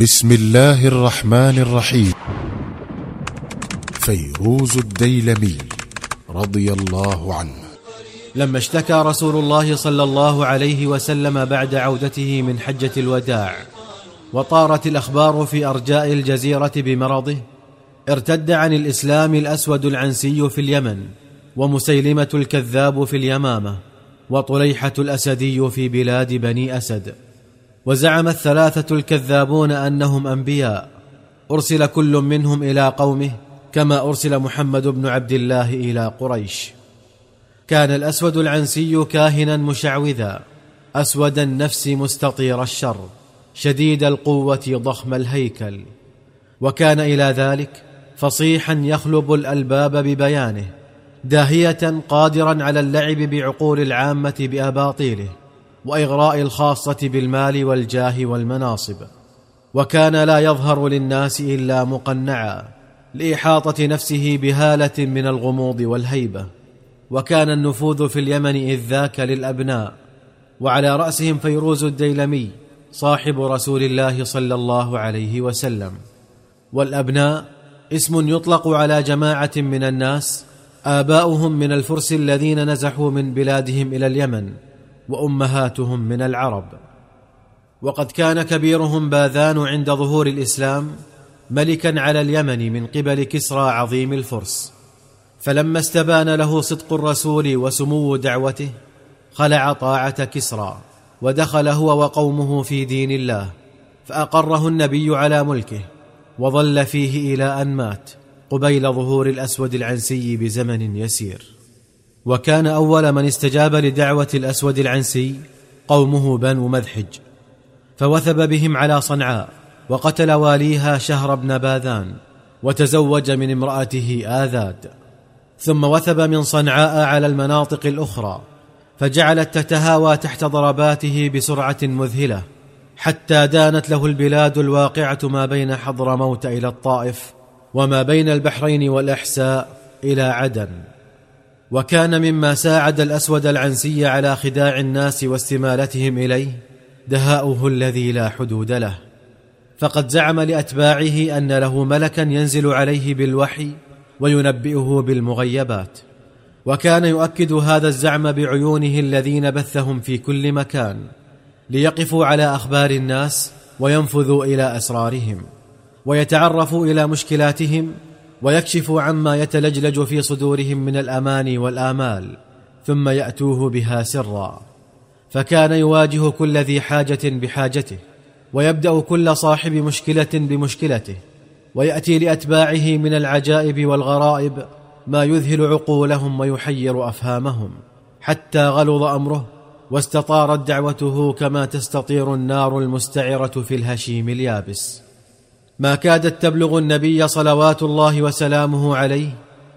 بسم الله الرحمن الرحيم. فيروز الديلمي رضي الله عنه. لما اشتكى رسول الله صلى الله عليه وسلم بعد عودته من حجة الوداع وطارت الأخبار في أرجاء الجزيرة بمرضه ارتد عن الإسلام الأسود العنسي في اليمن ومسيلمة الكذاب في اليمامة وطليحة الأسدي في بلاد بني أسد. وزعم الثلاثة الكذابون أنهم أنبياء. أرسل كل منهم إلى قومه كما أرسل محمد بن عبد الله إلى قريش. كان الأسود العنسي كاهنا مشعوذا. أسود النفس مستطير الشر. شديد القوة ضخم الهيكل. وكان إلى ذلك فصيحا يخلب الألباب ببيانه داهية قادرا على اللعب بعقول العامة بأباطيله. وإغراء الخاصة بالمال والجاه والمناصب وكان لا يظهر للناس إلا مقنعا لإحاطة نفسه بهالة من الغموض والهيبة. وكان النفوذ في اليمن إذ ذاك للأبناء وعلى رأسهم فيروز الديلمي صاحب رسول الله صلى الله عليه وسلم. والأبناء اسم يطلق على جماعة من الناس آباؤهم من الفرس الذين نزحوا من بلادهم إلى اليمن. وأمهاتهم من العرب. وقد كان كبيرهم باذان عند ظهور الإسلام ملكا على اليمن من قبل كسرى عظيم الفرس. فلما استبان له صدق الرسول وسمو دعوته خلع طاعة كسرى ودخل هو وقومه في دين الله فأقره النبي على ملكه وظل فيه إلى أن مات قبيل ظهور الأسود العنسي بزمن يسير. وكان أول من استجاب لدعوة الأسود العنسي قومه بنو مذحج. فوثب بهم على صنعاء وقتل واليها شهر بن باذان وتزوج من امرأته آذاد. ثم وثب من صنعاء على المناطق الأخرى فجعلت تتهاوى تحت ضرباته بسرعة مذهلة حتى دانت له البلاد الواقعة ما بين حضرموت إلى الطائف وما بين البحرين والأحساء إلى عدن. وكان مما ساعد الأسود العنسي على خداع الناس واستمالتهم إليه دهاؤه الذي لا حدود له. فقد زعم لأتباعه أن له ملكا ينزل عليه بالوحي وينبئه بالمغيبات. وكان يؤكد هذا الزعم بعيونه الذين بثهم في كل مكان ليقفوا على أخبار الناس وينفذوا إلى أسرارهم ويتعرفوا إلى مشكلاتهم ويكشفوا عما يتلجلج في صدورهم من الاماني والآمال ثم يأتوه بها سرا. فكان يواجه كل ذي حاجة بحاجته ويبدأ كل صاحب مشكلة بمشكلته ويأتي لأتباعه من العجائب والغرائب ما يذهل عقولهم ويحير أفهامهم. حتى غلظ أمره واستطارت دعوته كما تستطير النار المستعرة في الهشيم اليابس. ما كادت تبلغ النبي صلوات الله وسلامه عليه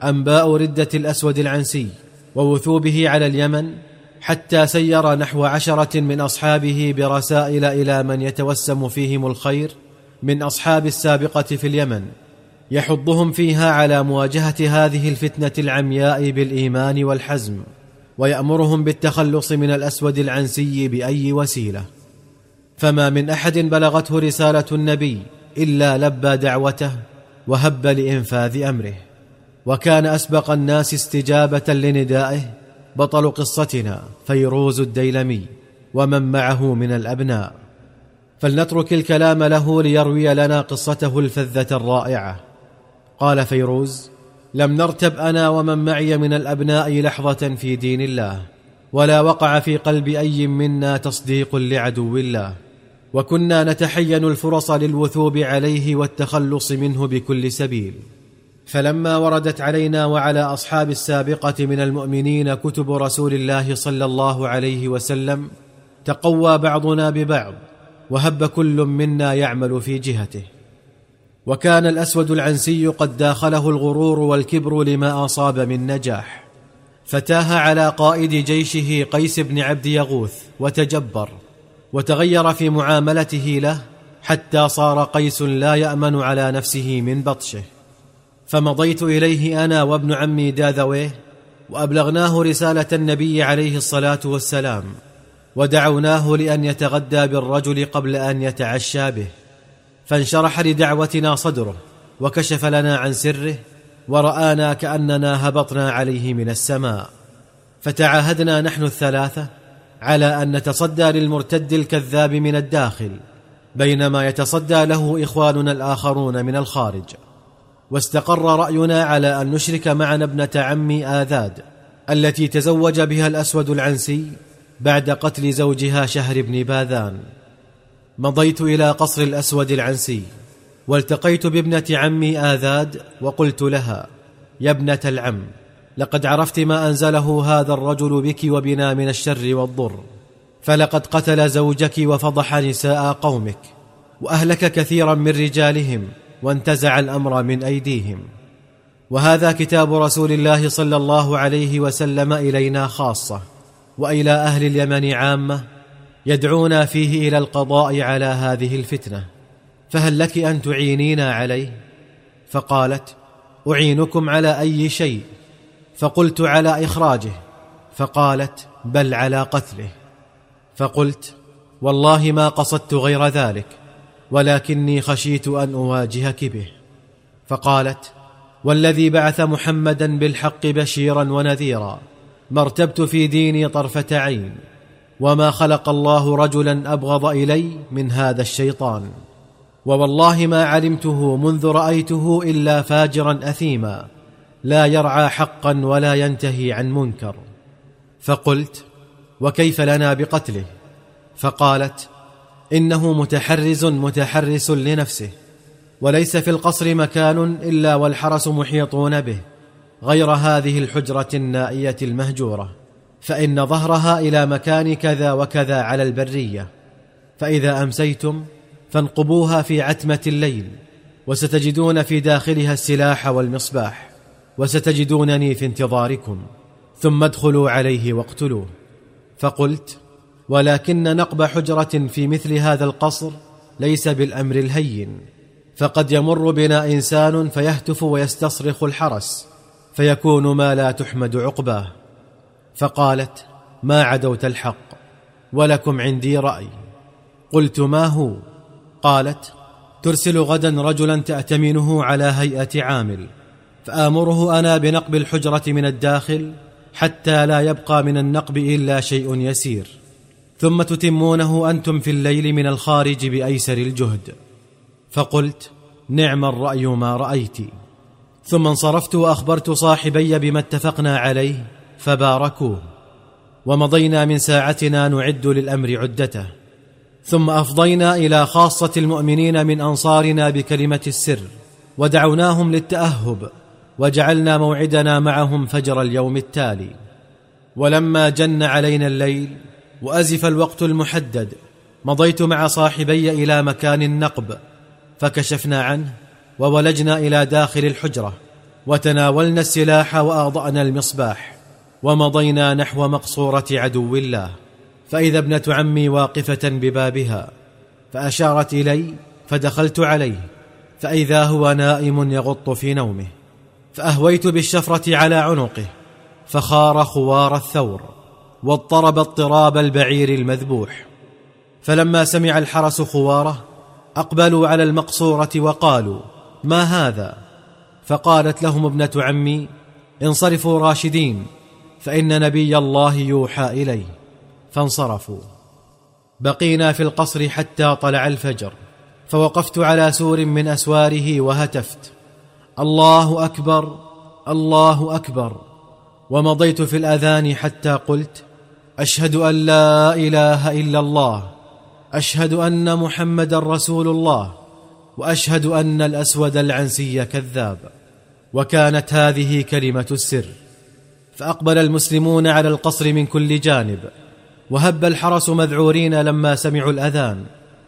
أنباء ردة الأسود العنسي ووثوبه على اليمن حتى سير نحو عشرة من أصحابه برسائل إلى من يتوسم فيهم الخير من أصحاب السابقة في اليمن يحضهم فيها على مواجهة هذه الفتنة العمياء بالإيمان والحزم ويأمرهم بالتخلص من الأسود العنسي بأي وسيلة. فما من أحد بلغته رسالة النبي إلا لبى دعوته وهب لإنفاذ أمره. وكان أسبق الناس استجابة لندائه بطل قصتنا فيروز الديلمي ومن معه من الأبناء. فلنترك الكلام له ليروي لنا قصته الفذة الرائعة. قال فيروز لم نرتب أنا ومن معي من الأبناء لحظة في دين الله ولا وقع في قلب أي منا تصديق لعدو الله. وكنا نتحين الفرص للوثوب عليه والتخلص منه بكل سبيل. فلما وردت علينا وعلى أصحاب السابقة من المؤمنين كتب رسول الله صلى الله عليه وسلم تقوى بعضنا ببعض وهب كل منا يعمل في جهته. وكان الأسود العنسي قد داخله الغرور والكبر لما أصاب من نجاح. فتاه على قائد جيشه قيس بن عبد يغوث وتجبر. وتغير في معاملته له حتى صار قيس لا يأمن على نفسه من بطشه. فمضيت إليه أنا وابن عمي داذويه وأبلغناه رسالة النبي عليه الصلاة والسلام ودعوناه لأن يتغدى بالرجل قبل أن يتعشى به. فانشرح لدعوتنا صدره وكشف لنا عن سره ورآنا كأننا هبطنا عليه من السماء. فتعاهدنا نحن الثلاثة على أن نتصدى للمرتد الكذاب من الداخل بينما يتصدى له إخواننا الآخرون من الخارج. واستقر رأينا على أن نشرك معنا ابنة عمي آذاد التي تزوج بها الأسود العنسي بعد قتل زوجها شهر بن باذان. مضيت إلى قصر الأسود العنسي والتقيت بابنة عمي آذاد وقلت لها يا ابنة العم لقد عرفت ما أنزله هذا الرجل بك وبنا من الشر والضر فلقد قتل زوجك وفضح نساء قومك وأهلك كثيرا من رجالهم وانتزع الأمر من أيديهم. وهذا كتاب رسول الله صلى الله عليه وسلم إلينا خاصة وإلى أهل اليمن عامة يدعونا فيه إلى القضاء على هذه الفتنة. فهل لك أن تعينينا عليه؟ فقالت أعينكم على أي شيء؟ فقلت على إخراجه فقالت بل على قتله. فقلت والله ما قصدت غير ذلك ولكني خشيت أن أواجهك به. فقالت والذي بعث محمدا بالحق بشيرا ونذيرا ما ارتبت في ديني طرفة عين وما خلق الله رجلا أبغض إلي من هذا الشيطان. ووالله ما علمته منذ رأيته إلا فاجرا اثيما. لا يرعى حقا ولا ينتهي عن منكر. فقلت وكيف لنا بقتله؟ فقالت إنه متحرز متحرس لنفسه وليس في القصر مكان إلا والحرس محيطون به غير هذه الحجرة النائية المهجورة. فإن ظهرها إلى مكان كذا وكذا على البرية. فإذا أمسيتم فانقبوها في عتمة الليل وستجدون في داخلها السلاح والمصباح. وستجدونني في انتظاركم ثم ادخلوا عليه واقتلوه. فقلت ولكن نقب حجرة في مثل هذا القصر ليس بالأمر الهين فقد يمر بنا إنسان فيهتف ويستصرخ الحرس فيكون ما لا تحمد عقباه. فقالت ما عدوت الحق ولكم عندي رأي. قلت ما هو؟ قالت ترسل غدا رجلا تأتمنه على هيئة عامل. فآمره أنا بنقب الحجرة من الداخل حتى لا يبقى من النقب إلا شيء يسير. ثم تتمونه أنتم في الليل من الخارج بأيسر الجهد. فقلت نعم الرأي ما رأيت. ثم انصرفت وأخبرت صاحبي بما اتفقنا عليه فباركوه. ومضينا من ساعتنا نعد للأمر عدته. ثم أفضينا إلى خاصة المؤمنين من أنصارنا بكلمة السر ودعوناهم للتأهب. وجعلنا موعدنا معهم فجر اليوم التالي. ولما جن علينا الليل وأزف الوقت المحدد مضيت مع صاحبي إلى مكان النقب فكشفنا عنه وولجنا إلى داخل الحجرة وتناولنا السلاح واضانا المصباح ومضينا نحو مقصورة عدو الله. فإذا ابنة عمي واقفة ببابها فأشارت إلي فدخلت عليه فإذا هو نائم يغط في نومه. فأهويت بالشفرة على عنقه فخار خوار الثور واضطرب اضطراب البعير المذبوح. فلما سمع الحرس خواره أقبلوا على المقصورة وقالوا ما هذا؟ فقالت لهم ابنة عمي انصرفوا راشدين فإن نبي الله يوحى إليه. فانصرفوا. بقينا في القصر حتى طلع الفجر فوقفت على سور من أسواره وهتفت. الله أكبر الله أكبر. ومضيت في الأذان حتى قلت أشهد أن لا إله إلا الله. أشهد أن محمدا رسول الله. وأشهد أن الأسود العنسي كذاب. وكانت هذه كلمة السر. فأقبل المسلمون على القصر من كل جانب. وهب الحرس مذعورين لما سمعوا الأذان.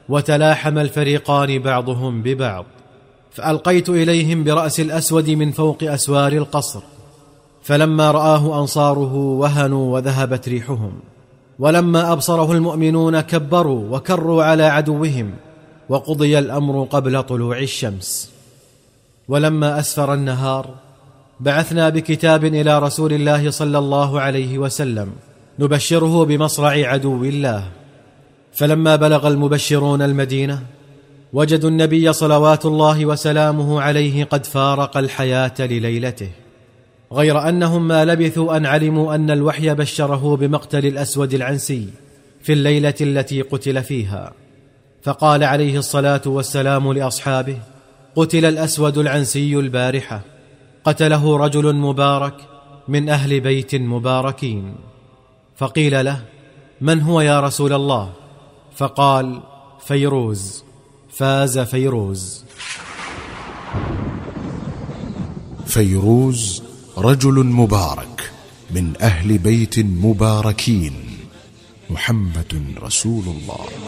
وتلاحم الفريقان بعضهم ببعض. فألقيت إليهم برأس الأسود من فوق أسوار القصر فلما رآه أنصاره وهنوا وذهبت ريحهم ولما أبصره المؤمنون كبروا وكروا على عدوهم وقضي الأمر قبل طلوع الشمس. ولما أسفر النهار بعثنا بكتاب إلى رسول الله صلى الله عليه وسلم نبشره بمصرع عدو الله. فلما بلغ المبشرون المدينة وجدوا النبي صلوات الله وسلامه عليه قد فارق الحياة لليلته غير أنهم ما لبثوا أن علموا أن الوحي بشره بمقتل الأسود العنسي في الليلة التي قتل فيها. فقال عليه الصلاة والسلام لأصحابه قتل الأسود العنسي البارحة قتله رجل مبارك من أهل بيت مباركين. فقيل له من هو يا رسول الله؟ فقال فيروز. فاز فيروز. فيروز رجل مبارك من أهل بيت مباركين. محمد رسول الله.